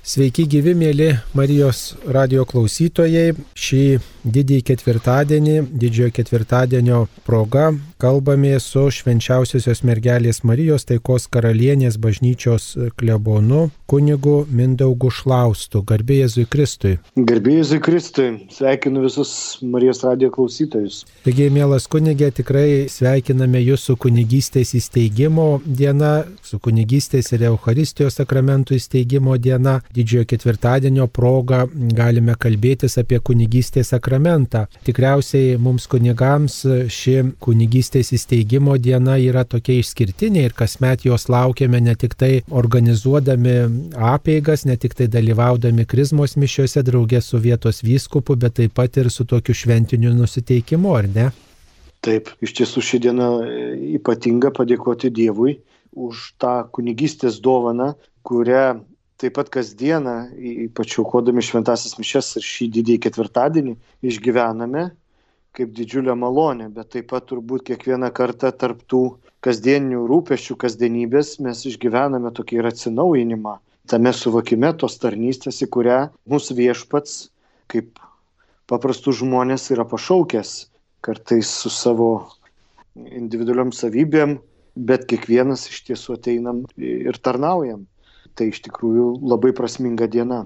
Sveiki gyvi mėly Marijos radio klausytojai. Šį didįjį ketvirtadienį, didžiojo ketvirtadienio proga, kalbame su švenčiausiosios mergelės Marijos taikos karalienės bažnyčios klebonu kunigu Mindaugu Šlaustu. Garbė Jėzui Kristui. Garbė Jėzui Kristui. Sveikinu visus Marijos radio klausytojus. Taigi, mielas kunigė, tikrai sveikiname jūs su kunigystės įsteigimo diena, su kunigystės ir Euharistijos sakramentų įsteigimo diena didžiojo ketvirtadienio proga galime kalbėtis apie kunigystės sakramentą. Tikriausiai mums kunigams ši kunigystės įsteigimo diena yra tokia išskirtinė ir kasmet jos laukiame ne tik tai organizuodami apeigas, ne tik tai dalyvaudami krizmos mišiuose draugė su vietos vyskupu, bet taip pat ir su tokiu šventiniu nusiteikimu, ar ne? Taip, iš tiesų ši diena ypatinga padėkoti Dievui už tą kunigystės dovaną, kurią taip pat kasdieną, ypač aukodami šventasis mišes ir šį didįjį ketvirtadienį, išgyvename kaip didžiulę malonę, bet taip pat turbūt kiekvieną kartą tarptų kasdieninių rūpešių, kasdienybės mes išgyvename tokį ir atsinaujinimą. Tame suvokime tos tarnystės, į kurią mūsų viešpats kaip paprastų žmonės yra pašaukęs, kartais su savo individualiom savybėm, bet kiekvienas iš tiesų ateinam ir tarnaujam tai iš tikrųjų labai prasminga diena.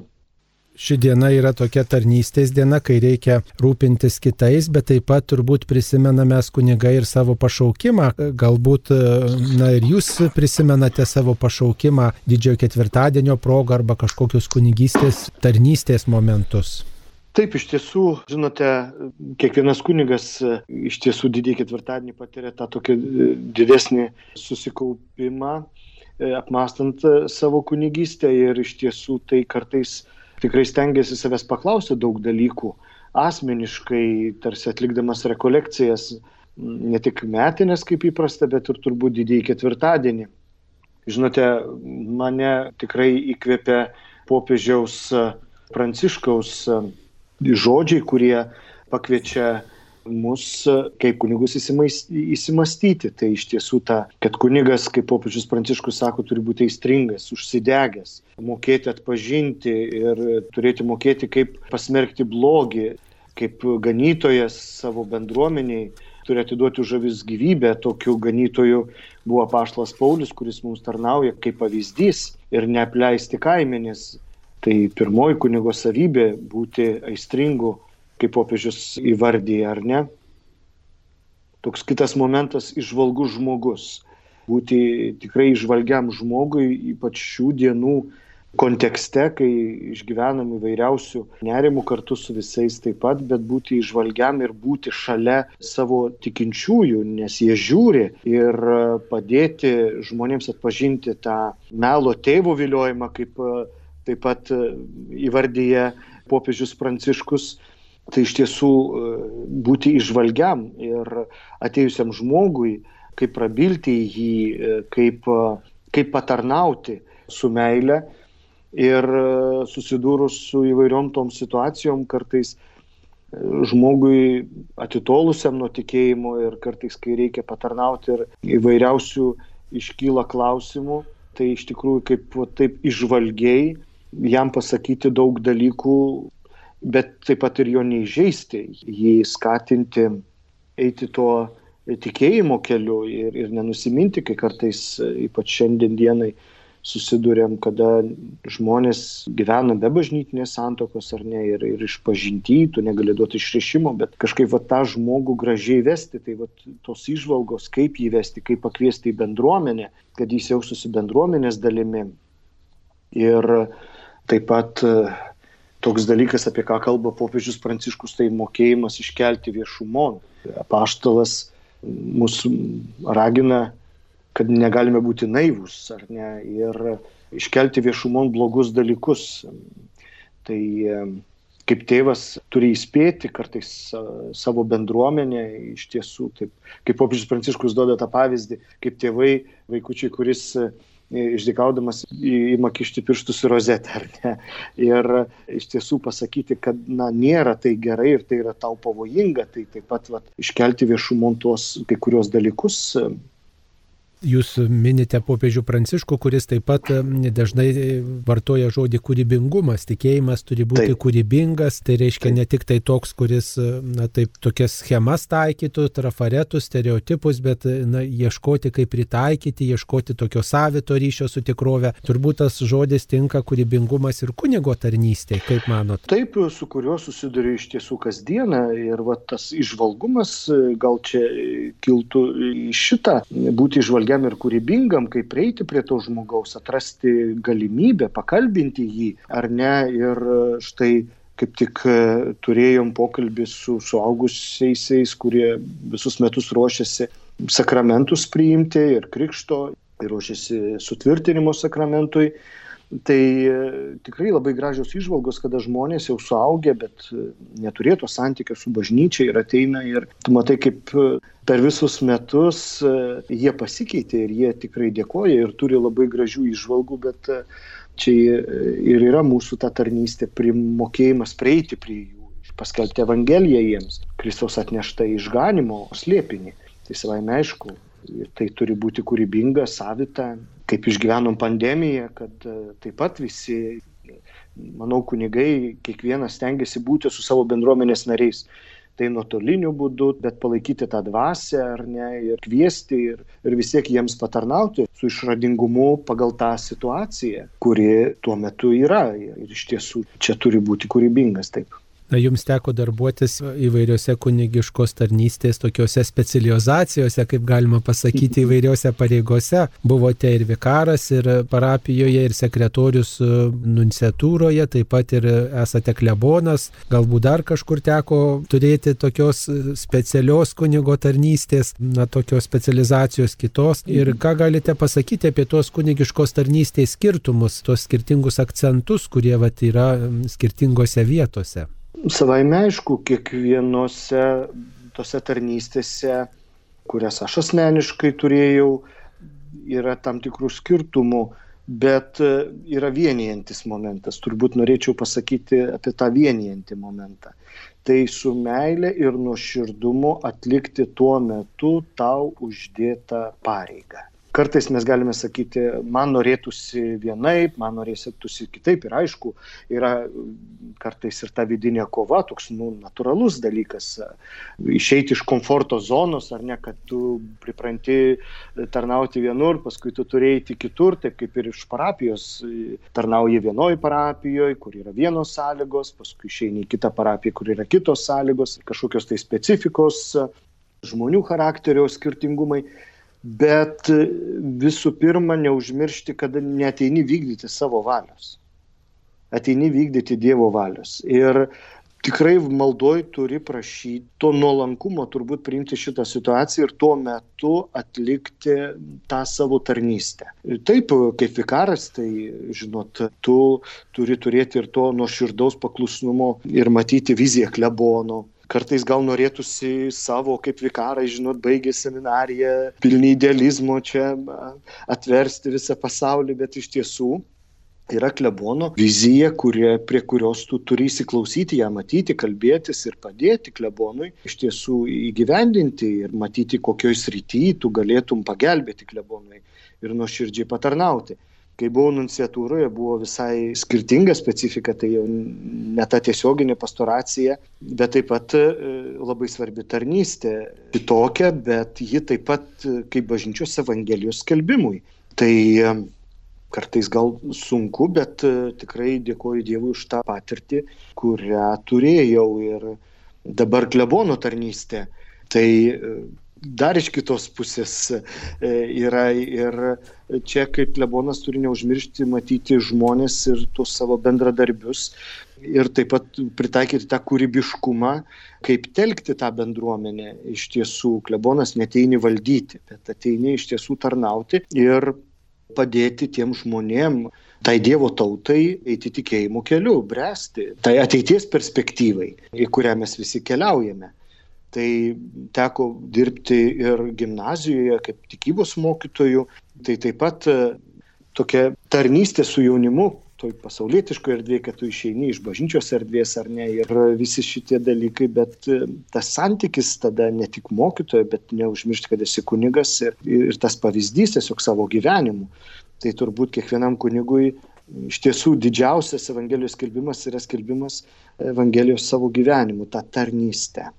Ši diena yra tokia tarnystės diena, kai reikia rūpintis kitais, bet taip pat turbūt prisimename kunigai ir savo pašaukimą. Galbūt, na ir jūs prisimenate savo pašaukimą didžiojo ketvirtadienio progą arba kažkokius kunigystės tarnystės momentus. Taip, iš tiesų, žinote, kiekvienas kunigas iš tiesų didįjį ketvirtadienį patiria tą tokį didesnį susikaupimą E, apmastant e, savo kunigystę ir iš tiesų tai kartais tikrai stengiasi savęs paklausti daug dalykų asmeniškai, tarsi atlikdamas rekolekcijas, ne tik metinės kaip įprasta, bet ir turbūt didįjį ketvirtadienį. Žinote, mane tikrai įkvėpia popiežiaus Pranciškaus žodžiai, kurie pakviečia mus kaip kunigus įsimastyti. Tai iš tiesų ta, kad kunigas, kaip popiežius Pranciškus sako, turi būti aistringas, užsidegęs, mokėti atpažinti ir turėti mokėti, kaip pasmerkti blogį, kaip ganytojas savo bendruomeniai turi atiduoti už avis gyvybę. Tokiu ganytoju buvo Paštas Paulius, kuris mums tarnauja kaip pavyzdys ir neapleisti kaimenės. Tai pirmoji kunigo savybė - būti aistringu kaip popiežius įvardyja, ar ne? Toks kitas momentas - išvalgus žmogus. Būti tikrai išvalgiam žmogui, ypač šių dienų kontekste, kai išgyvenam įvairiausių nerimų kartu su visais taip pat, bet būti išvalgiam ir būti šalia savo tikinčiųjų, nes jie žiūri ir padėti žmonėms atpažinti tą melo tėvo viliojimą, kaip taip pat įvardyje popiežius Pranciškus, tai iš tiesų e, būti išvalgiam ir atėjusiam žmogui, kaip prabilti jį, e, kaip, e, kaip patarnauti su meile ir susidūrus su įvairiom tom situacijom kartais žmogui atitolusiam nuo tikėjimo ir kartais, kai reikia patarnauti ir įvairiausių iškyla klausimų, tai iš tikrųjų kaip taip išvalgiai jam pasakyti daug dalykų, bet taip pat ir jo neįžeisti, jį skatinti eiti tuo tikėjimo keliu ir, ir nenusiminti, kai kartais, ypač šiandien dienai, susidurėm, kada žmonės gyvena be bažnytinės santokos ar ne ir, ir iš pažintytų, negali duoti išrišimo, bet kažkaip va, tą žmogų gražiai vesti, tai va, tos išvalgos, kaip jį vesti, kaip pakviesti į bendruomenę, kad jis jaustųsi bendruomenės dalimi. Ir taip pat toks dalykas, apie ką kalba popiežius Pranciškus, tai mokėjimas iškelti viešumon. Apaštalas mus ragina, kad negalime būti naivus, ar ne, ir iškelti viešumon blogus dalykus. Tai kaip tėvas turi įspėti kartais savo bendruomenę, iš tiesų, taip, kaip popiežius Pranciškus duoda tą pavyzdį, kaip tėvai vaikučiai, kuris išdikaudamas įma kišti pirštus į rozetę, ar ne? Ir iš tiesų pasakyti, kad, na, nėra tai gerai ir tai yra tau pavojinga, tai taip pat vat, iškelti viešumon tuos kai kurios dalykus. Jūs minite popiežių Pranciškų, kuris taip pat dažnai vartoja žodį kūrybingumas. Tikėjimas turi būti taip. kūrybingas, tai reiškia taip. ne tik tai toks, kuris, na taip, tokias schemas taikytų, trafaretus, stereotipus, bet, na, ieškoti kaip pritaikyti, ieškoti tokio savito ryšio su tikrove. Turbūt tas žodis tinka kūrybingumas ir kunigo tarnystė, kaip manot? Taip, su kuriuo susiduriu iš tiesų kasdieną ir va, tas išvalgumas gal čia kiltų iš šitą, būti išvalgiam ir kūrybingam, kaip prieiti prie to žmogaus, atrasti galimybę, pakalbinti jį ar ne. Ir štai kaip tik turėjom pokalbį su suaugusiaisiais, kurie visus metus ruošiasi sakramentus priimti ir krikšto, ir ruošiasi sutvirtinimo sakramentui. Tai e, tikrai labai gražios išvalgos, kada žmonės jau suaugę, bet e, neturėtų santykio su bažnyčia ir ateina ir tu matai, kaip e, per visus metus jie pasikeitė ir jie tikrai dėkoja ir turi labai gražių išvalgų, bet čia ir yra mūsų ta tarnystė, primokėjimas prieiti prie jų, paskelbti Evangeliją jiems, Kristaus atneštą išganimo slėpinį. Tai savai aišku, tai turi būti kūrybinga, savita, kaip išgyvenom pandemiją, kad e, taip pat visi, manau, kunigai, kiekvienas stengiasi būti su savo bendruomenės nariais. Tai nuotoliniu būdu, bet palaikyti tą dvasę ar ne ir kviesti ir, ir vis tiek jiems patarnauti su išradingumu pagal tą situaciją, kuri tuo metu yra. Ir iš tiesų čia turi būti kūrybingas taip. Na, jums teko darbuotis įvairiose kunigiškos tarnystės, tokiuose specializacijose, kaip galima pasakyti, įvairiose pareigose. Buvote ir vikaras, ir parapijoje, ir sekretorius e, nunciatūroje, taip pat ir esate klebonas. Galbūt dar kažkur teko turėti tokios e, specialios kunigo tarnystės, na, tokios specializacijos kitos. Ir ką galite pasakyti apie tos kunigiškos tarnystės skirtumus, tos skirtingus akcentus, kurie vat, yra skirtingose vietose? Savaime aišku, kiekvienose tose tarnystėse, kurias aš asmeniškai turėjau, yra tam tikrų skirtumų, bet e, yra vienijantis momentas. Turbūt norėčiau pasakyti apie tą vienijantį momentą. Tai su meilė ir nuoširdumu atlikti tuo metu tau uždėtą pareigą kartais mes galime sakyti, man norėtųsi vienaip, man norėtųsi kitaip. Ir aišku, yra kartais ir ta vidinė kova, toks nu, natūralus dalykas, išeiti iš komforto zonos, ar ne, kad tu pripranti tarnauti vienur, paskui tu turėjai eiti kitur, taip kaip ir iš parapijos, tarnauji vienoje parapijoje, kur yra vienos sąlygos, paskui išeini į kitą parapiją, kur yra kitos sąlygos, kažkokios tai specifikos, žmonių charakterio skirtingumai bet visų pirma neužmiršti, kad neteini vykdyti savo valios. Ateini vykdyti Dievo valios. Ir tikrai maldoj turi prašyti to nuolankumo, turbūt priimti šitą situaciją ir tuo metu atlikti tą savo tarnystę. Taip, kaip vikaras, tai, žinot, tu turi turėti ir to nuoširdaus paklusnumo ir matyti viziją klebono, kartais gal norėtųsi savo kaip vikarai, žinot, baigė seminariją, pilni idealizmo čia atversti visą pasaulį, bet iš tiesų yra klebono vizija, kurie, prie kurios tu turi įsiklausyti, ją matyti, kalbėtis ir padėti klebonui iš tiesų įgyvendinti ir matyti, kokioj srityje tu galėtum pagelbėti klebonui ir nuoširdžiai patarnauti kai buvau nunciatūroje, buvo visai skirtinga specifika, tai jau ne ta tiesioginė pastoracija, bet taip pat e, labai svarbi tarnystė. Kitokia, bet ji taip pat e, kaip bažnyčios evangelijos skelbimui. Tai e, kartais gal sunku, bet tikrai dėkoju Dievui už tą patirtį, kurią turėjau ir dabar klebono tarnystė. Tai dar iš kitos pusės e, yra ir čia kaip klebonas turi neužmiršti matyti žmonės ir tuos savo bendradarbius ir taip pat pritaikyti tą kūrybiškumą, kaip telkti tą bendruomenę. Iš tiesų, klebonas neteini valdyti, bet ateini iš tiesų tarnauti ir padėti tiem žmonėm, tai Dievo tautai eiti tikėjimo keliu, bręsti, tai ateities perspektyvai, į kurią mes visi keliaujame. Tai teko dirbti ir gimnazijoje kaip tikybos mokytojų. Tai taip pat e, tokia tarnystė su jaunimu, toj pasaulietiškoje erdvėje, kad tu išeini iš bažnyčios erdvės ar ne ir visi šitie dalykai, bet e, tas santykis tada ne tik mokytojo, bet neužmiršti, kad esi kunigas ir, ir tas pavyzdys tiesiog savo gyvenimu. Tai turbūt kiekvienam kunigui iš tiesų didžiausias Evangelijos skelbimas yra skelbimas Evangelijos savo gyvenimu, tą tarnystę.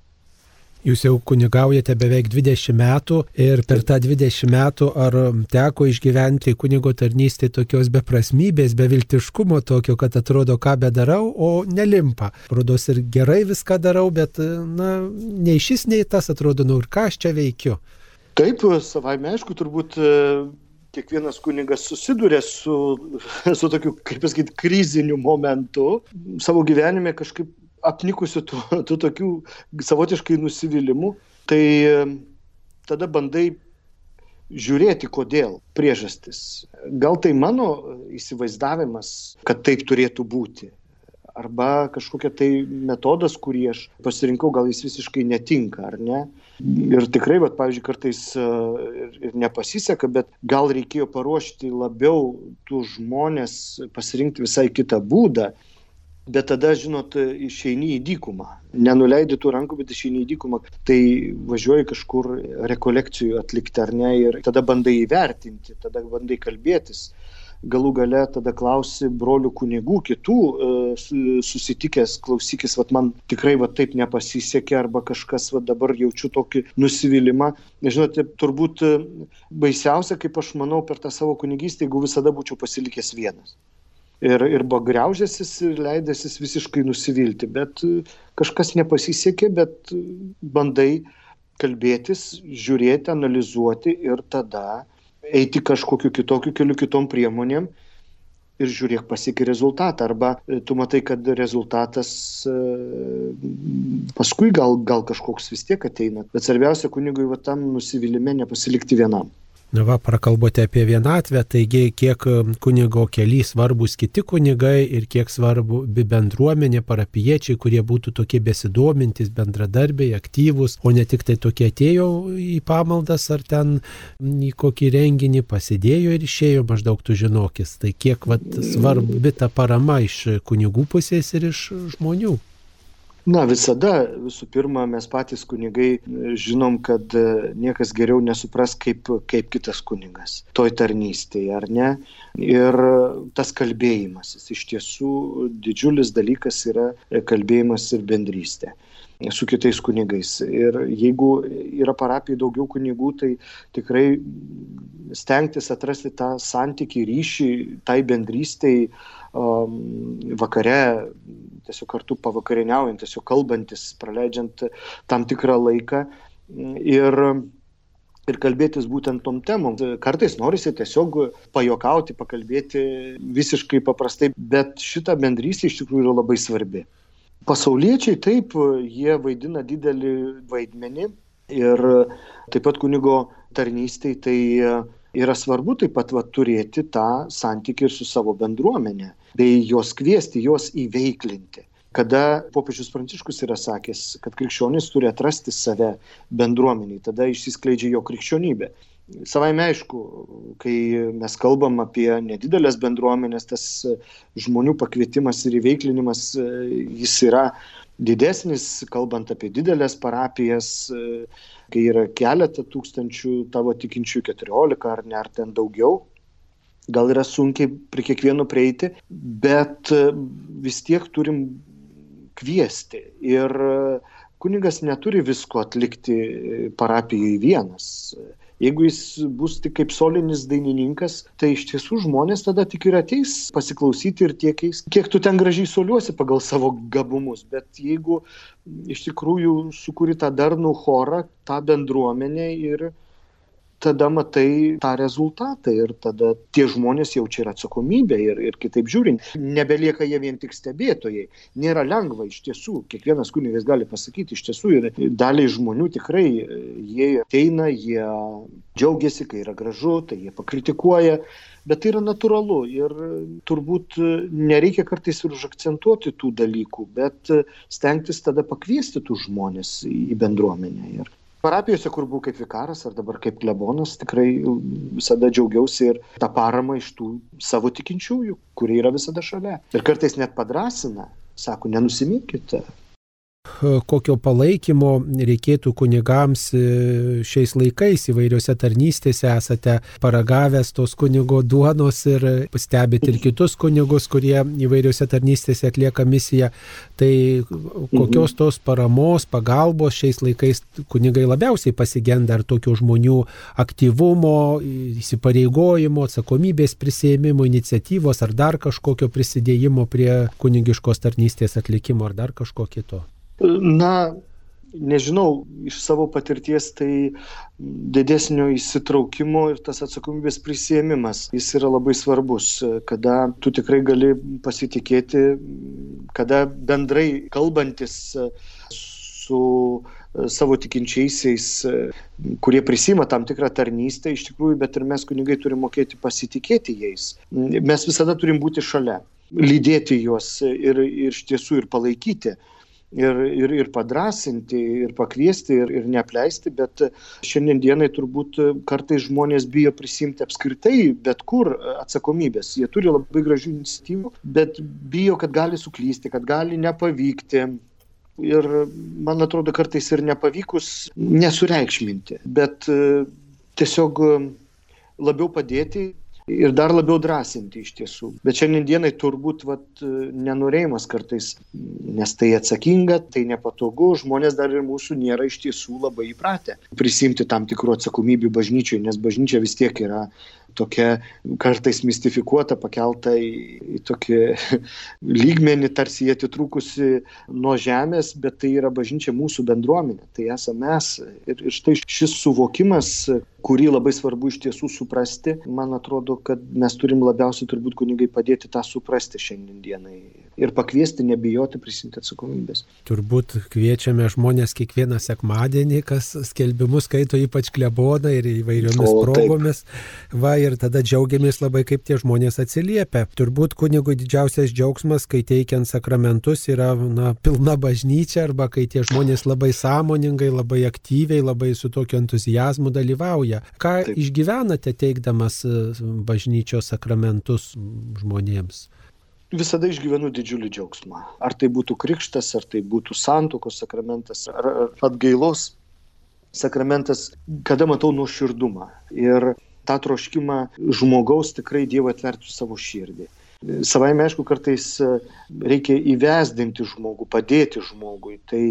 Jūs jau kunigaujate beveik 20 metų ir per tą 20 metų ar teko išgyventi kunigo tarnystė tokios beprasmybės, beviltiškumo tokio, kad atrodo, ką bedarau, o nelimpa. Rodos ir gerai viską darau, bet, na, nei šis, nei tas atrodo, nu ir ką aš čia veikiu. Taip, savai aišku, turbūt kiekvienas kunigas susiduria su, su tokiu, kaip pasakyti, kriziniu momentu. Savo gyvenime kažkaip apnikusių tų, tų tokių savotiškai nusivylimų, tai tada bandai žiūrėti, kodėl priežastis. Gal tai mano įsivaizdavimas, kad taip turėtų būti. Arba kažkokia tai metodas, kurį aš pasirinkau, gal jis visiškai netinka, ar ne. Ir tikrai, bet, pavyzdžiui, kartais ir, ir nepasiseka, bet gal reikėjo paruošti labiau tų žmonės, pasirinkti visai kitą būdą bet tada, žinot, išeini į dykumą. Nenuleidi tų rankų, bet išeini į dykumą. Tai važiuoji kažkur rekolekcijų atlikti ar ne ir tada bandai įvertinti, tada bandai kalbėtis. Galų gale tada klausi brolių kunigų, kitų e, susitikęs, klausykis, vat man tikrai vat taip nepasisekė arba kažkas vat dabar jaučiu tokį nusivylimą. Žinote, turbūt e, baisiausia, kaip aš manau, per tą savo kunigystę, jeigu visada būčiau pasilikęs vienas ir, ir buvo greužęsis ir leidęsis visiškai nusivilti, bet e, kažkas nepasisekė, bet e, bandai kalbėtis, žiūrėti, analizuoti ir tada eiti kažkokiu kitokiu keliu, kitom priemonėm ir žiūrėk pasiekį rezultatą. Arba e, tu matai, kad rezultatas paskui gal, gal kažkoks vis tiek ateina. Bet svarbiausia kunigui va tam nusivylimė nepasilikti vienam. Va, prakalbote apie vienatvę, taigi kiek um, kunigo keli svarbus kiti kunigai ir kiek svarbu bendruomenė, parapiečiai, kurie būtų tokie besidomintis, bendradarbiai, aktyvūs, o ne tik tai tokie atėjo į pamaldas ar ten į kokį renginį pasidėjo ir išėjo maždaug tu žinokis. Tai kiek vat, svarbi ta parama iš kunigų pusės ir iš žmonių. Na, visada, visų pirma, mes patys kunigai e, žinom, kad e, niekas geriau nesupras kaip, kaip kitas kunigas toj tarnystėje, ar ne? Ir tas kalbėjimas, jis iš tiesų didžiulis dalykas yra kalbėjimas ir bendrystė su kitais kunigais. Ir jeigu yra parapijai daugiau kunigų, tai tikrai stengtis atrasti tą santykį, ryšį, tai bendrystėjai vakare tiesiog kartu pavakarieniaujant, tiesiog kalbantis, praleidžiant tam tikrą laiką ir, ir kalbėtis būtent tom temom. Kartais norisi tiesiog pajokauti, pakalbėti visiškai paprastai, bet šita bendrystė iš tikrųjų yra labai svarbi. Pasauliečiai taip, jie vaidina didelį vaidmenį ir taip pat kunigo tarnystėj tai yra svarbu taip pat va, turėti tą santykį ir su savo bendruomenė bei juos kviesti, juos įveiklinti. Kada popiežius Pranciškus yra sakęs, kad krikščionis turi atrasti save bendruomeniai, tada išsiskleidžia jo krikščionybė. Savai aišku, kai mes kalbam apie nedidelės bendruomenės, tas žmonių pakvietimas ir įveiklinimas, jis yra didesnis, kalbant apie didelės parapijas, kai yra keletą tūkstančių tavo tikinčių, keturiolika ar ne, ar ten daugiau, gal yra sunkiai prie kiekvieno prieiti, bet vis tiek turim kviesti. Ir kunigas neturi visko atlikti parapijai vienas. Jeigu jis bus tik kaip solinis dainininkas, tai iš tiesų žmonės tada tik ir ateis pasiklausyti ir tiek, kiek tu ten gražiai soliuosi pagal savo gabumus. Bet jeigu iš tikrųjų sukuri tą darnų chorą, tą bendruomenę ir tada matai tą rezultatą ir tada tie žmonės jaučia ir atsakomybę ir, ir kitaip žiūrint. Nebelieka jie vien tik stebėtojai. Nėra lengva iš tiesų. Kiekvienas kunigas gali pasakyti iš tiesų ir daliai žmonių tikrai jie ateina, jie džiaugiasi, kai yra gražu, tai jie pakritikuoja. Bet tai yra natūralu ir turbūt nereikia kartais ir užakcentuoti tų dalykų, bet stengtis tada pakviesti tų žmonės į bendruomenę. Ir Parapijose, kur buvau kaip vikaras ar dabar kaip klebonas, tikrai visada džiaugiausi ir tą paramą iš tų savo tikinčiųjų, kurie yra visada šalia. Ir kartais net padrasina, sako, nenusiminkite, kokio palaikymo reikėtų kunigams e, šiais laikais įvairiose tarnystėse, esate paragavęs tos kunigo duonos ir stebite ir kitus kunigus, kurie įvairiose tarnystėse atlieka misiją. Tai kokios mhm. tos paramos, pagalbos šiais laikais kunigai labiausiai pasigenda ar tokių žmonių aktyvumo, įsipareigojimo, atsakomybės prisėmimo, iniciatyvos ar dar kažkokio prisidėjimo prie kunigiškos tarnystės atlikimo ar dar kažko kito. Na, nežinau, iš savo patirties tai didesnio įsitraukimo ir tas atsakomybės prisėmimas, jis yra labai svarbus, kada tu tikrai gali pasitikėti, kada bendrai kalbantis su savo tikinčiaisiais, kurie prisima tam tikrą tarnystę, iš tikrųjų, bet ir mes kunigai turime mokėti pasitikėti jais. Mes visada turim būti šalia, lydėti juos ir iš tiesų ir palaikyti ir, ir, ir padrasinti, ir pakviesti, ir, ir neapleisti, bet šiandien dienai turbūt kartais žmonės bijo prisimti apskritai bet kur atsakomybės. Jie turi labai gražių iniciatyvų, bet bijo, kad gali suklysti, kad gali nepavykti. Ir man atrodo kartais ir nepavykus nesureikšminti, bet tiesiog labiau padėti ir dar labiau drąsinti iš tiesų. Bet šiandien dienai turbūt vat, nenorėjimas kartais, nes tai atsakinga, tai nepatogu, žmonės dar ir mūsų nėra iš tiesų labai įpratę prisimti tam tikrų atsakomybių bažnyčiai, nes bažnyčia vis tiek yra tokia kartais mistifikuota, pakelta į, į tokį lygmenį, tarsi jie atitrūkusi nuo žemės, bet tai yra bažnyčia mūsų bendruomenė, tai esame mes. Ir, ir štai šis suvokimas, kurį labai svarbu iš tiesų suprasti, man atrodo, kad mes turim labiausiai turbūt kunigai padėti tą suprasti šiandien dienai ir pakviesti, nebijoti prisimti atsakomybės. Turbūt kviečiame žmonės kiekvieną sekmadienį, kas skelbimus skaito ypač kleboną ir įvairiomis o, progomis. Taip. Va, ir tada džiaugiamės labai, kaip tie žmonės atsiliepia. Turbūt kunigui didžiausias džiaugsmas, kai teikiant sakramentus, yra na, pilna bažnyčia arba kai tie žmonės labai sąmoningai, labai aktyviai, labai su tokiu entuzijazmu dalyvauja. Ką Taip. išgyvenate teikdamas e, bažnyčios sakramentus žmonėms? visada išgyvenu didžiulį džiaugsmą. Ar tai būtų krikštas, ar tai būtų santokos sakramentas, ar atgailos sakramentas, kada matau nuoširdumą. Ir tą troškimą žmogaus tikrai Dievo atvertų savo širdį. Savai aišku, kartais reikia įvesdinti žmogų, padėti žmogui, tai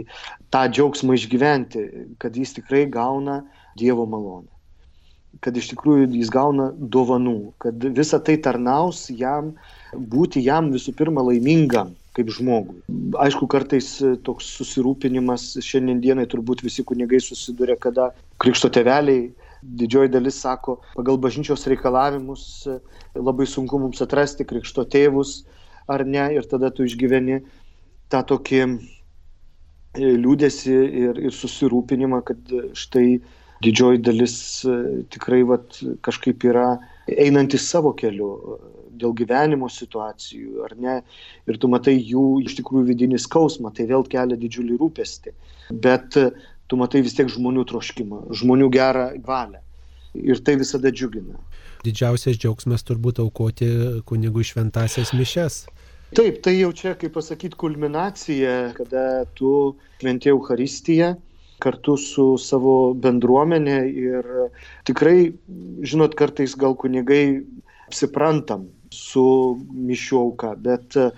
tą džiaugsmą išgyventi, kad jis tikrai gauna Dievo malonę kad iš tikrųjų jis gauna dovanų, kad visa tai tarnaus jam būti jam visų pirma laimingam kaip žmogui. Aišku, kartais toks susirūpinimas šiandien dienai turbūt visi kunigai susiduria, kada krikšto teveliai didžioji dalis sako, pagal bažnyčios reikalavimus labai sunku mums atrasti krikšto tėvus ar ne, ir tada tu išgyveni tą tokį e, liūdėsi ir, ir susirūpinimą, kad štai didžioji dalis e, tikrai vat, kažkaip yra einantis savo keliu, dėl gyvenimo situacijų, ar ne, ir tu matai jų iš tikrųjų vidinį skausmą, tai vėl kelia didžiulį rūpestį. Bet tu matai vis tiek žmonių troškimą, žmonių gerą valią. Ir tai visada džiugina. Didžiausias džiaugsmas turbūt aukoti kunigų šventasias mišes. Taip, tai jau čia, kaip pasakyti, kulminacija, kada tu šventė Euharistiją kartu su savo bendruomenė ir tikrai, žinot, kartais gal kunigai apsiprantam, su mišių auka, bet e,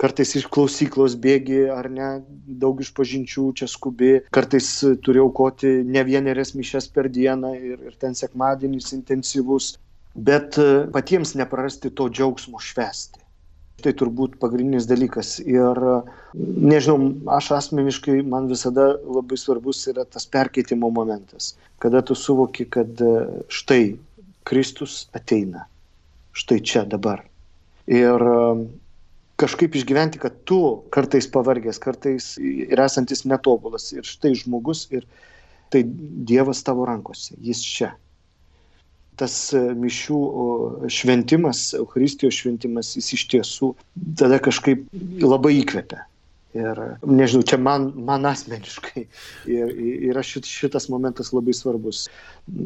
kartais iš klausyklos bėgi ar ne, daug iš pažinčių čia skubi, kartais turi aukoti ne vienerias mišes per dieną ir, ir ten sekmadienis intensyvus, bet e, patiems neprarasti to džiaugsmo švesti. Tai turbūt pagrindinis dalykas. Ir nežinau, aš asmeniškai, man visada labai svarbus yra tas perkeitimo momentas, kada tu suvoki, kad e, štai Kristus ateina štai čia dabar. Ir um, kažkaip išgyventi, kad tu kartais pavargęs, kartais ir esantis netobulas, ir štai žmogus, ir tai Dievas tavo rankose, jis čia. Tas e, mišių šventimas, Euharistijos šventimas, jis iš tiesų tada kažkaip labai įkvepia. Ir nežinau, čia man, man asmeniškai yra šit, šitas momentas labai svarbus.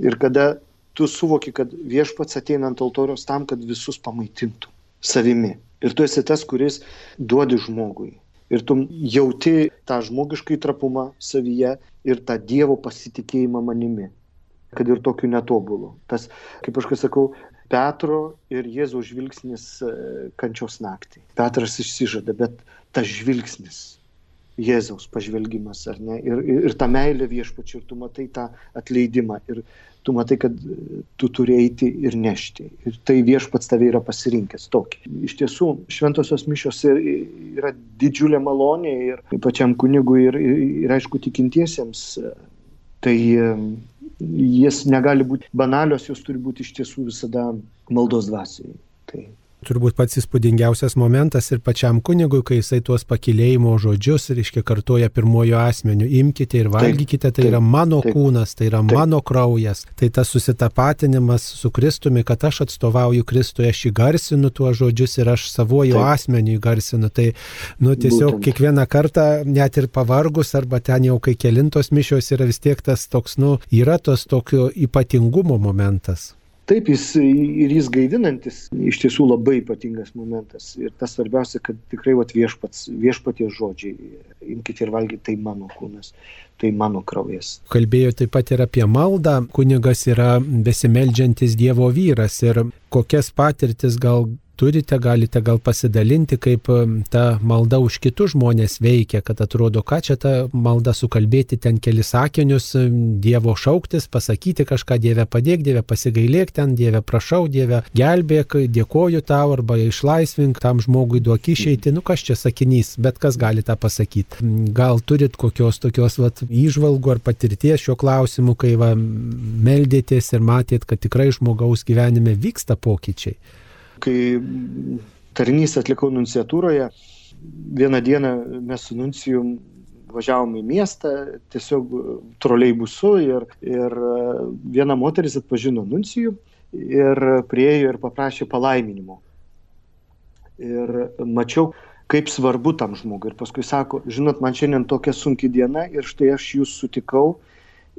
Ir kada tu suvoki, kad viešpats ateina ant altoriaus tam, kad visus pamaitintų savimi. Ir tu esi tas, kuris duodi žmogui. Ir tu jauti tą žmogiškai trapumą savyje ir tą Dievo pasitikėjimą manimi. Kad ir tokiu netobulu. Tas, kaip aš sakau, Petro ir Jėzaus žvilgsnis e, kančios naktį. Petras išsižada, bet tas žvilgsnis, Jėzaus pažvelgimas, ar ne, ir, ir, ir ta meilė viešpačiu, ir tu matai tą atleidimą, ir tu matai, kad e, tu turi eiti ir nešti. Ir tai viešpats tave yra pasirinkęs tokį. Iš tiesų, šventosios mišios yra didžiulė malonė ir pačiam kunigui, ir, ir, ir aišku, tikintiesiems. Tai jis negali būti banalios, jos turi būti iš tiesų visada maldos dvasiai. Tai turbūt pats įspūdingiausias momentas ir pačiam kunigui, kai jisai tuos pakilėjimo žodžius, reiškia, kartoja pirmojo asmeniu, imkite ir valgykite, tai yra mano taip, kūnas, tai yra taip. mano kraujas. Tai tas susitapatinimas su Kristumi, kad aš atstovauju Kristui, aš įgarsinu tuos žodžius ir aš savojo taip. asmeniu įgarsinu. Tai, nu, tiesiog Būtent. kiekvieną kartą, net ir pavargus, arba ten jau kai kelintos mišios yra vis tiek tas toks, nu, yra tos tokio ypatingumo momentas. Taip, jis ir jis gaivinantis, iš tiesų labai ypatingas momentas. Ir tas svarbiausia, kad tikrai vat, viešpats, viešpatie žodžiai, imkite ir valgykite, tai mano kūnas, tai mano kraujas. Kalbėjo taip pat ir apie maldą, kunigas yra besimeldžiantis Dievo vyras ir kokias patirtis gal turite, galite gal pasidalinti, kaip ta malda už kitus žmonės veikia, kad atrodo, ką čia ta malda sukalbėti ten kelis sakinius, Dievo šauktis, pasakyti kažką, Dieve padėk, Dieve pasigailėk ten, Dieve prašau, Dieve gelbėk, dėkoju tau arba išlaisvink tam žmogui duok išeiti, nu kas čia sakinys, bet kas gali tą pasakyti. Gal turit kokios tokios vat, įžvalgų ar patirties šiuo klausimu, kai va, meldėtės ir matėt, kad tikrai žmogaus gyvenime vyksta pokyčiai kai tarnystę atlikau nunciatūroje, vieną dieną mes su nuncijum važiavom į miestą, tiesiog troliai busu ir, ir viena moteris atpažino nuncijų ir priejo ir paprašė palaiminimo. Ir mačiau, kaip svarbu tam žmogui. Ir paskui sako, žinot, man šiandien tokia sunki diena ir štai aš jūs sutikau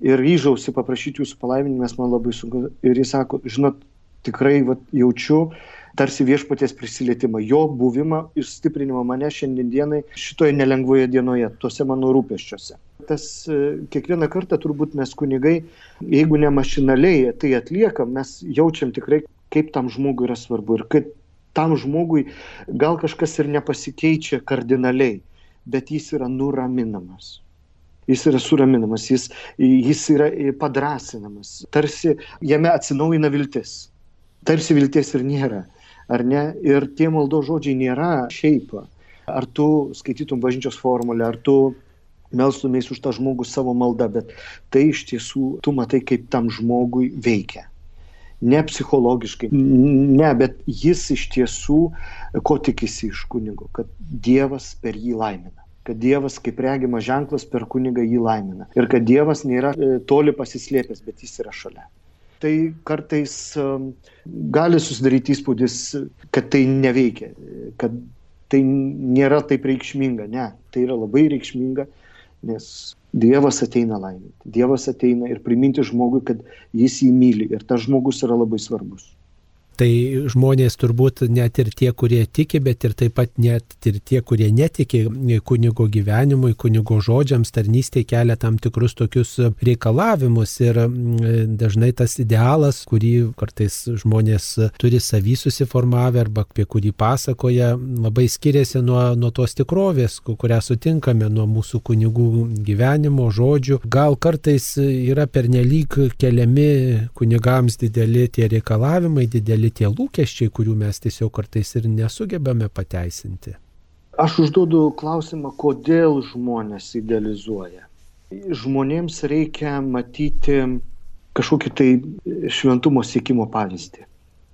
ir ryžausi paprašyti jūsų palaiminimą, nes man labai sunku. Ir jis sako, žinot, tikrai va, jaučiu, tarsi viešpaties prisilietimą, jo buvimą ir stiprinimą mane šiandienai šitoje nelengvoje dienoje, tuose mano rūpeščiuose. Tas e, kiekvieną kartą turbūt mes kunigai, jeigu ne mašinaliai tai atliekam, mes jaučiam tikrai, kaip tam žmogui yra svarbu ir kad tam žmogui gal kažkas ir nepasikeičia kardinaliai, bet jis yra nuraminamas. Jis yra suraminamas, jis, jis yra padrasinamas, tarsi jame atsinaujina viltis. Tarsi vilties ir nėra ar ne? Ir tie maldo žodžiai nėra šiaip. Ar tu skaitytum bažnyčios formulę, ar tu melstumės už tą žmogų savo maldą, bet tai iš tiesų tu matai, kaip tam žmogui veikia. Ne psichologiškai, ne, bet jis iš tiesų, ko tikisi iš kunigo, kad Dievas per jį laimina kad Dievas kaip regimas ženklas per kunigą jį laimina. Ir kad Dievas nėra e, toli pasislėpęs, bet jis yra šalia tai kartais um, gali susidaryti įspūdis, kad tai neveikia, kad tai nėra taip reikšminga. Ne, tai yra labai reikšminga, nes Dievas ateina laiminti. Dievas ateina ir priminti žmogui, kad jis jį myli ir tas žmogus yra labai svarbus. Tai žmonės turbūt net ir tie, kurie tiki, bet ir taip pat net ir tie, kurie netiki kunigo gyvenimui, kunigo žodžiams, tarnystė kelia tam tikrus tokius reikalavimus ir dažnai tas idealas, kurį kartais žmonės turi savy susiformavę arba apie kurį pasakoja, labai skiriasi nuo, nuo tos tikrovės, kurią sutinkame nuo mūsų kunigų gyvenimo žodžių. Gal kartais yra pernelyg keliami kunigams dideli tie reikalavimai, dideli dideli tie lūkesčiai, kurių mes tiesiog kartais ir nesugebame pateisinti. Aš užduodu klausimą, kodėl žmonės idealizuoja. Žmonėms reikia matyti kažkokį tai šventumo siekimo pavyzdį.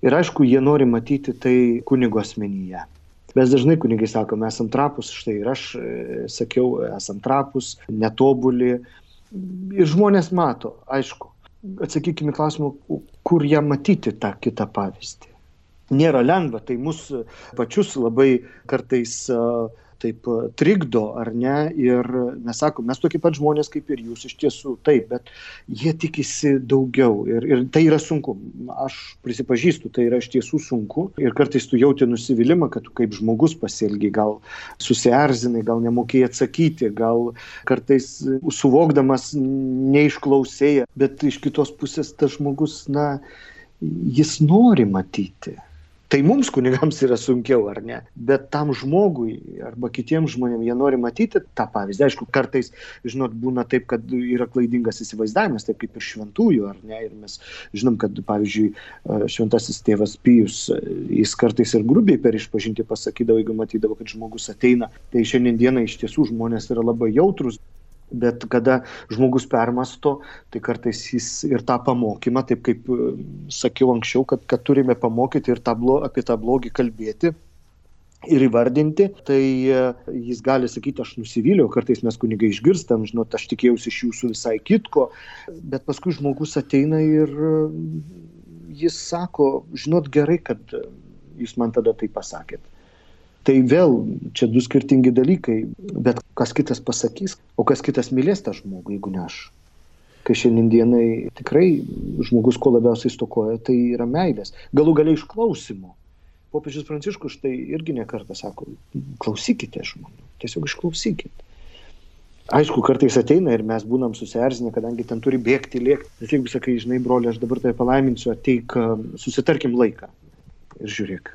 Ir aišku, jie nori matyti tai kunigo asmenyje. Mes dažnai kunigai sakom, esam trapus, štai ir aš e, sakiau, esam trapus, netobuli. Ir žmonės mato, aišku. Atsakykime klausimą, kur ją matyti tą kitą pavyzdį. Nėra lengva, tai mūsų pačius labai kartais taip trikdo, ar ne? Ir mes sakom, mes tokie pat žmonės kaip ir jūs iš tiesų, taip, bet jie tikisi daugiau ir, ir tai yra sunku. Aš prisipažįstu, tai yra iš tiesų sunku ir kartais tu jauti nusivylimą, kad tu kaip žmogus pasielgi, gal susierzinai, gal nemokėjai atsakyti, gal kartais suvokdamas neišklausėjai, bet iš kitos pusės tas žmogus, na, jis nori matyti Tai mums kunigams yra sunkiau, ar ne? Bet tam žmogui arba kitiems žmonėms jie nori matyti tą pavyzdį. Aišku, kartais, žinot, būna taip, kad yra klaidingas įsivaizdavimas, taip kaip ir šventųjų, ar ne? Ir mes žinom, kad, pavyzdžiui, šventasis tėvas Pijus, jis kartais ir grubiai per išpažinti pasakydavo, jeigu matydavo, kad žmogus ateina. Tai šiandieną iš tiesų žmonės yra labai jautrus, Bet kada žmogus permasto, tai kartais jis ir tą pamokymą, taip kaip e, sakiau anksčiau, kad, kad turime pamokyti ir tą blo, apie tą blogį kalbėti ir įvardinti, tai e, jis gali sakyti, aš nusivyliau, kartais mes kunigai išgirstam, žinot, aš tikėjausi iš jūsų visai kitko, bet paskui žmogus ateina ir e, jis sako, žinot gerai, kad jūs man tada tai pasakėt. Tai vėl čia du skirtingi dalykai, bet kas kitas pasakys, o kas kitas mylės tą žmogų, jeigu ne aš. Kai šiandienai tikrai žmogus ko labiausiai stokoja, tai yra meilės. Galų galiai išklausimo. Popiežius Pranciškus štai irgi nekartą sako, klausykite žmonių, tiesiog išklausykite. Aišku, kartais ateina ir mes būnam susierzinę, kadangi ten turi bėgti, lėkti. Bet jeigu sakai, žinai, broli, aš dabar tai palaiminsiu, ateik, susitarkim laiką. Ir žiūrėk,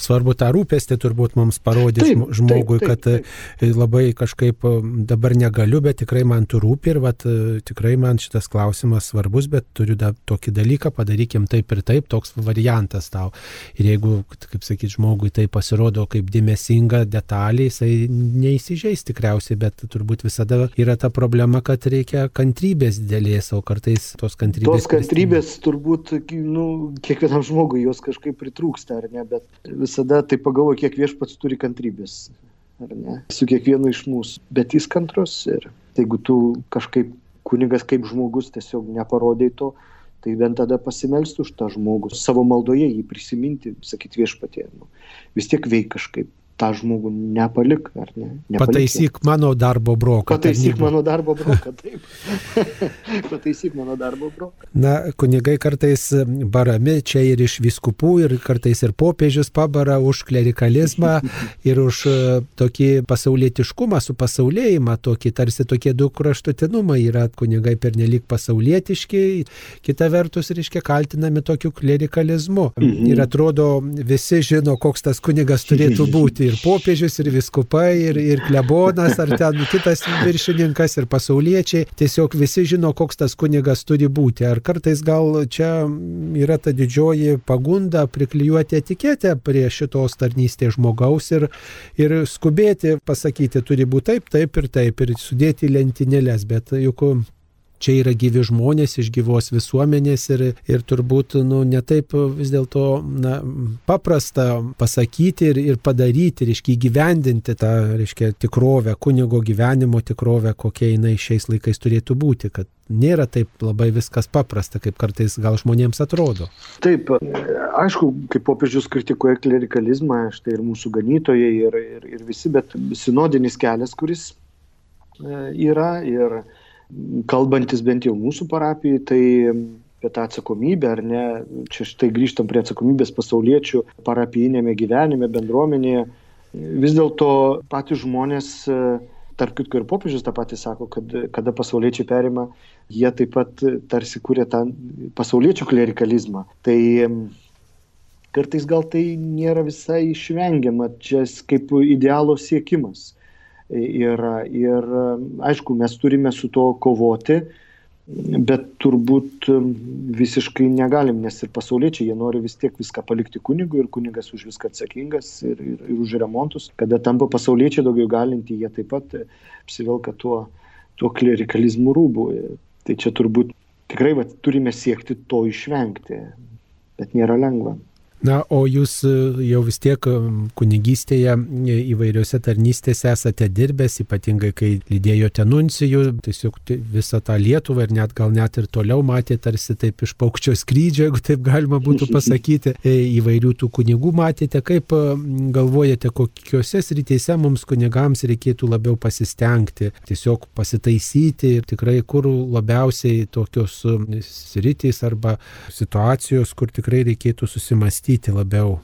Svarbu tą rūpestį turbūt mums parodyti taip, žmogui, taip, taip, taip. kad e, labai kažkaip e, dabar negaliu, bet tikrai man tu rūpi ir vat, e, tikrai man šitas klausimas svarbus, bet turiu da, tokį dalyką, padarykim taip ir taip, toks variantas tau. Ir jeigu, kaip sakyti, žmogui tai pasirodo kaip dėmesinga detalė, jisai neįsižeis tikriausiai, bet turbūt visada yra ta problema, kad reikia kantrybės dėlės, o kartais tos kantrybės. Tos kantrybės turbūt, nu, kiekvienam žmogui jos kažkaip pritrūksta, ar ne, bet visada tai pagalvoju, kiek viešpats turi kantrybės, ar ne, su kiekvienu iš mūsų. Bet jis kantrus ir jeigu tu kažkaip kunigas kaip žmogus tiesiog neparodai to, tai bent tada pasimelsti už tą žmogų, savo maldoje jį prisiminti, sakyti viešpatie. Nu, vis tiek veik kažkaip tą žmogų nepalik, ar ne? Nepalik, Pataisyk ne. mano darbo broką. Pataisyk tarnybą. mano darbo broką, taip. Pataisyk mano darbo broką. Na, kunigai kartais barami čia ir iš viskupų, ir kartais ir popiežius pabara už klerikalizmą ir už e, tokį pasaulietiškumą, su pasaulėjimą, tokį tarsi tokie du kraštutinumai yra kunigai pernelik pasaulietiški, kita vertus, reiškia, kaltinami tokiu klerikalizmu. Mhm. Ir atrodo, visi žino, koks tas kunigas turėtų būti ir popiežius, ir viskupai, ir, ir klebonas, ar ten kitas viršininkas, ir pasauliečiai. Tiesiog visi žino, koks tas kunigas turi būti. Ar kartais gal čia yra ta didžioji pagunda priklijuoti etiketę prie šitos tarnystės žmogaus ir, ir skubėti pasakyti, turi būti taip, taip ir taip, ir sudėti lentynėlės, bet juk čia yra gyvi žmonės iš gyvos visuomenės ir, ir turbūt nu, netaip vis dėlto paprasta pasakyti ir, ir padaryti, reiškia įgyvendinti tą reiškia, tikrovę, kunigo gyvenimo tikrovę, kokia jinai šiais laikais turėtų būti, kad nėra taip labai viskas paprasta, kaip kartais gal žmonėms atrodo. Taip, aišku, kaip popiežius kritikuoja klerikalizmą, štai ir mūsų ganytojai, ir, ir, ir visi, bet sinodinis kelias, kuris e, yra ir kalbantis bent jau mūsų parapijai, tai apie tą atsakomybę, ar ne, čia štai grįžtam prie atsakomybės pasauliečių parapijinėme gyvenime, bendruomenėje. Vis dėlto patys žmonės, tarp kitko ir popiežius tą patį sako, kad kada pasauliečiai perima, jie taip pat tarsi kūrė tą pasauliečių klerikalizmą. Tai kartais gal tai nėra visai išvengiama, čia kaip idealo siekimas yra. Ir aišku, mes turime su to kovoti, bet turbūt visiškai negalim, nes ir pasauliečiai, jie nori vis tiek viską palikti kunigui ir kunigas už viską atsakingas ir, ir, ir už remontus. Kada tampa pasauliečiai daugiau galinti, jie taip pat apsivelka tuo, tuo klerikalizmu rūbu. Tai čia turbūt tikrai va, turime siekti to išvengti, bet nėra lengva. Na, o jūs e, jau vis tiek e, kunigystėje e, įvairiose tarnystėse esate dirbęs, ypatingai kai lydėjote nuncijų, tiesiog visą tą Lietuvą ir net gal net ir toliau matėte tarsi taip iš paukščio skrydžio, jeigu taip galima būtų pasakyti, įvairių tų kunigų matėte. Kaip galvojate, kokiuose srityse mums kunigams reikėtų labiau pasistengti, tiesiog pasitaisyti ir tikrai kur labiausiai tokios sritys arba situacijos, kur tikrai reikėtų susimastyti mąstyti labiau?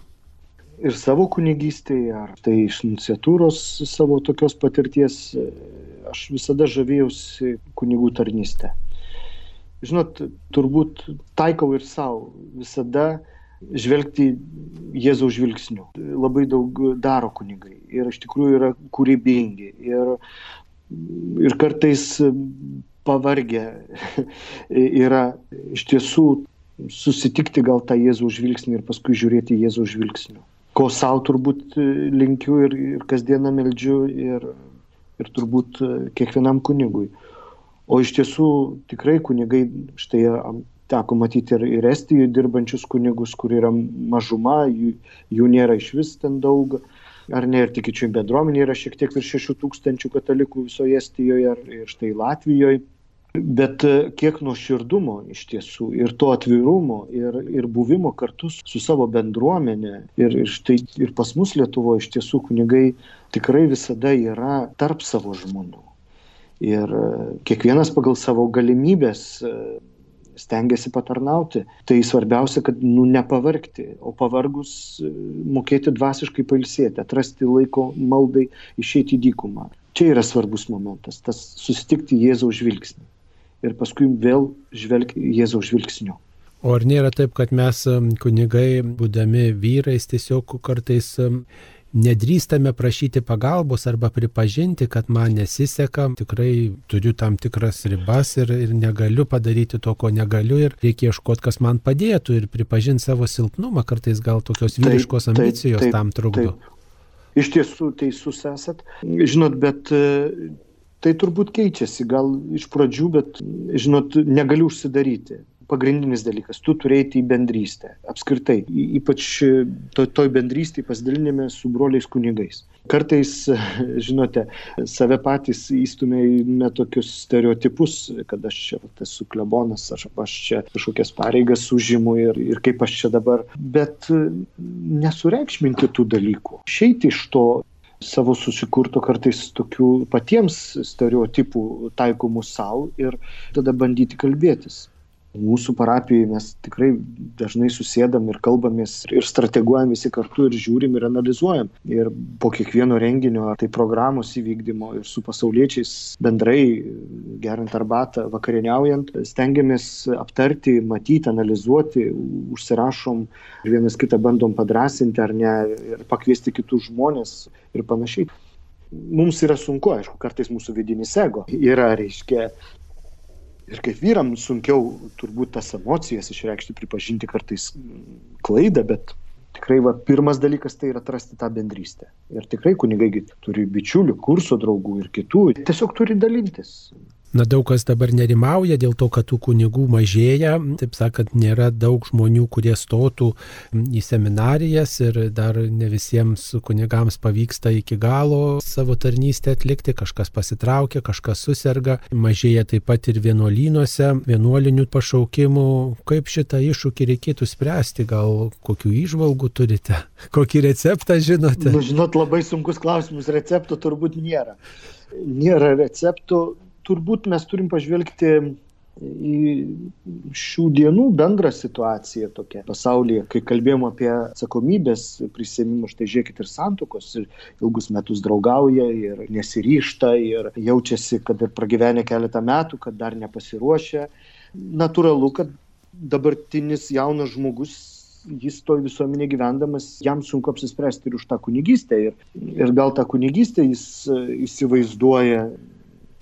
Ir savo kunigystėje, ar tai iš nunciatūros savo tokios patirties, aš visada žavėjausi kunigų tarnystę. Žinot, turbūt taikau ir savo visada žvelgti Jėzaus žvilgsniu. Labai daug daro kunigai ir iš tikrųjų yra kūrybingi ir, ir kartais pavargę yra iš tiesų susitikti gal tą Jėzaus žvilgsnį ir paskui žiūrėti Jėzaus žvilgsniu. Ko savo turbūt e, linkiu ir, ir kasdieną meldžiu ir, ir turbūt e, kiekvienam kunigui. O iš tiesų tikrai kunigai, štai teko matyti ir, ir Estijoje dirbančius kunigus, kur yra mažuma, jų, jų nėra iš vis ten daug, ar ne, ir tikičių bendruomenė yra šiek tiek virš 6 tūkstančių katalikų visoje Estijoje, ir štai Latvijoje Bet e, kiek nuoširdumo iš tiesų ir to atvirumo ir, ir buvimo kartu su savo bendruomenė ir, ir, štai, ir pas mus Lietuvoje iš tiesų kunigai tikrai visada yra tarp savo žmonių. Ir e, kiekvienas pagal savo galimybės e, stengiasi patarnauti. Tai svarbiausia, kad nu, nepavargti, o pavargus mokėti dvasiškai pailsėti, atrasti laiko maldai, išeiti į dykumą. Čia yra svarbus momentas, tas susitikti Jėzaus žvilgsnį ir paskui vėl žvelgti Jėzaus žvilgsniu. O ar nėra taip, kad mes kunigai, būdami vyrais, tiesiog kartais nedrįstame prašyti pagalbos arba pripažinti, kad man nesiseka, tikrai turiu tam tikras ribas ir, ir negaliu padaryti to, ko negaliu ir reikia ieškoti, kas man padėtų ir pripažinti savo silpnumą, kartais gal tokios vyriškos taip, ambicijos taip, taip, tam trukdo. Taip. Iš tiesų teisus esat. Žinot, bet tai turbūt keičiasi gal iš pradžių, bet, žinot, negaliu užsidaryti. Pagrindinis dalykas, tu turėjai į bendrystę. Apskritai, ypač to, toj bendrystėje pasidalinėme su broliais kunigais. Kartais, žinote, save patys įstumėme tokius stereotipus, kad aš čia esu klebonas, aš, aš čia kažkokias pareigas užimu ir, ir kaip aš čia dabar. Bet nesureikšminti tų dalykų. Išeiti iš to savo susikurto kartais tokių patiems stereotipų taikomų savo ir tada bandyti kalbėtis mūsų parapijoje mes tikrai dažnai susėdam ir kalbamės ir strateguojam visi kartu ir žiūrim ir analizuojam. Ir po kiekvieno renginio, ar tai programos įvykdymo ir su pasauliečiais bendrai geriant arbatą, vakarieniaujant, stengiamės aptarti, matyti, analizuoti, užsirašom ir vienas kitą bandom padrasinti ar ne ir pakviesti kitus žmonės ir panašiai mums yra sunku, aišku, kartais mūsų vidinis ego yra, reiškia, ir kaip vyram sunkiau turbūt tas emocijas išreikšti, pripažinti kartais klaidą, bet tikrai va, pirmas dalykas tai yra atrasti tą bendrystę. Ir tikrai kunigai turi bičiulių, kurso draugų ir kitų, tiesiog turi dalintis. Na daug kas dabar nerimauja dėl to, kad tų kunigų mažėja, taip sakant, nėra daug žmonių, kurie stotų į seminarijas ir dar ne visiems kunigams pavyksta iki galo savo tarnystę atlikti, kažkas pasitraukia, kažkas susirga, mažėja taip pat ir vienuolynuose, vienuolinių pašaukimų. Kaip šitą iššūkį reikėtų spręsti, gal kokių išvalgų turite, kokį receptą žinote? Nu, žinot, labai sunkus klausimus, receptų turbūt nėra. Nėra receptų, turbūt mes turim pažvelgti į šių dienų bendrą situaciją tokia pasaulyje, kai kalbėjom apie atsakomybės prisėmimą, štai žiūrėkit ir santokos, ir ilgus metus draugauja, ir nesiryšta, ir jaučiasi, kad ir pragyvenę keletą metų, kad dar nepasiruošę. Natūralu, kad dabartinis jaunas žmogus jis toj visuomenė gyvendamas, jam sunku apsispręsti ir už tą kunigystę. Ir, ir gal tą kunigystę jis įsivaizduoja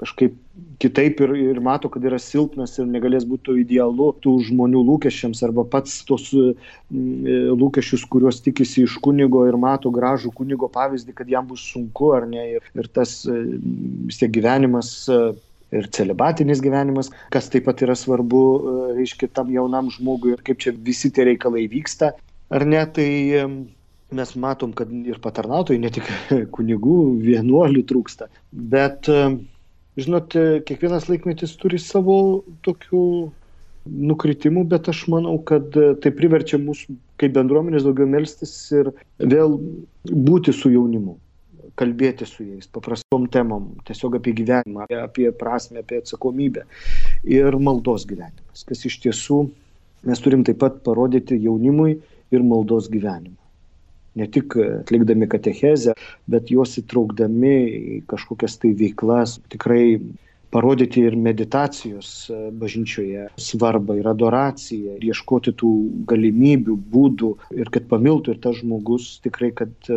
kažkaip kitaip ir, ir mato, kad yra silpnas ir negalės būti idealu tų žmonių lūkesčiams arba pats tos mm, lūkesčius, kuriuos tikisi iš kunigo ir mato gražų kunigo pavyzdį, kad jam bus sunku ar ne. Ir, ir tas mm, vis tiek gyvenimas ir celibatinis gyvenimas, kas taip pat yra svarbu, reiškia, tam jaunam žmogui ir kaip čia visi tie reikalai vyksta. ar ne, tai mes matom, kad ir patarnautojų, ne tik kunigų, vienuolių trūksta. Bet, žinot, kiekvienas laikmetis turi savo tokių nukritimų, bet aš manau, kad tai priverčia mus kaip bendruomenės daugiau melstis ir vėl būti su jaunimu kalbėti su jais paprastom temom, tiesiog apie gyvenimą, apie prasme, apie atsakomybę ir maldos gyvenimas, kas iš tiesų mes turim taip pat parodyti jaunimui ir maldos gyvenimą. Ne tik atlikdami katechezę, bet juos įtraukdami į kažkokias tai veiklas, tikrai parodyti ir meditacijos bažnyčioje svarbą, ir adoraciją, ir ieškoti tų galimybių, būdų, ir kad pamiltų ir tas žmogus tikrai, kad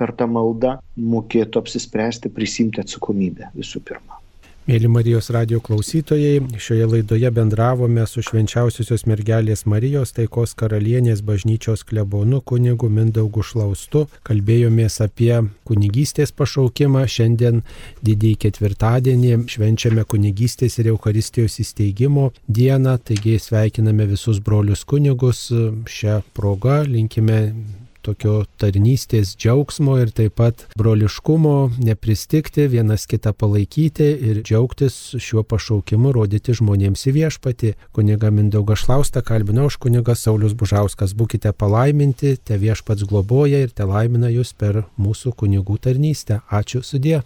per tą maldą mokėtų apsispręsti, prisimti atsakomybę visų pirma. Mėly Marijos radio klausytojai, šioje laidoje bendravome su švenčiausiosios mergelės Marijos taikos karalienės bažnyčios klebonu kunigu Mindaugu Šlaustu. Kalbėjomės apie kunigystės pašaukimą. Šiandien didįjį ketvirtadienį švenčiame kunigystės ir Euharistijos įsteigimo dieną. Taigi sveikiname visus brolius kunigus. Šią progą linkime tokio tarnystės džiaugsmo ir taip pat broliškumo, nepristikti, vienas kitą palaikyti ir džiaugtis šiuo pašaukimu, rodyti žmonėms į viešpatį. Kuniga Mindauga Šlausta kalbinau už kuniga Saulis Bužauskas. Būkite palaiminti, te viešpats globoja ir te laimina jūs per mūsų kunigų tarnystę. Ačiū sudė.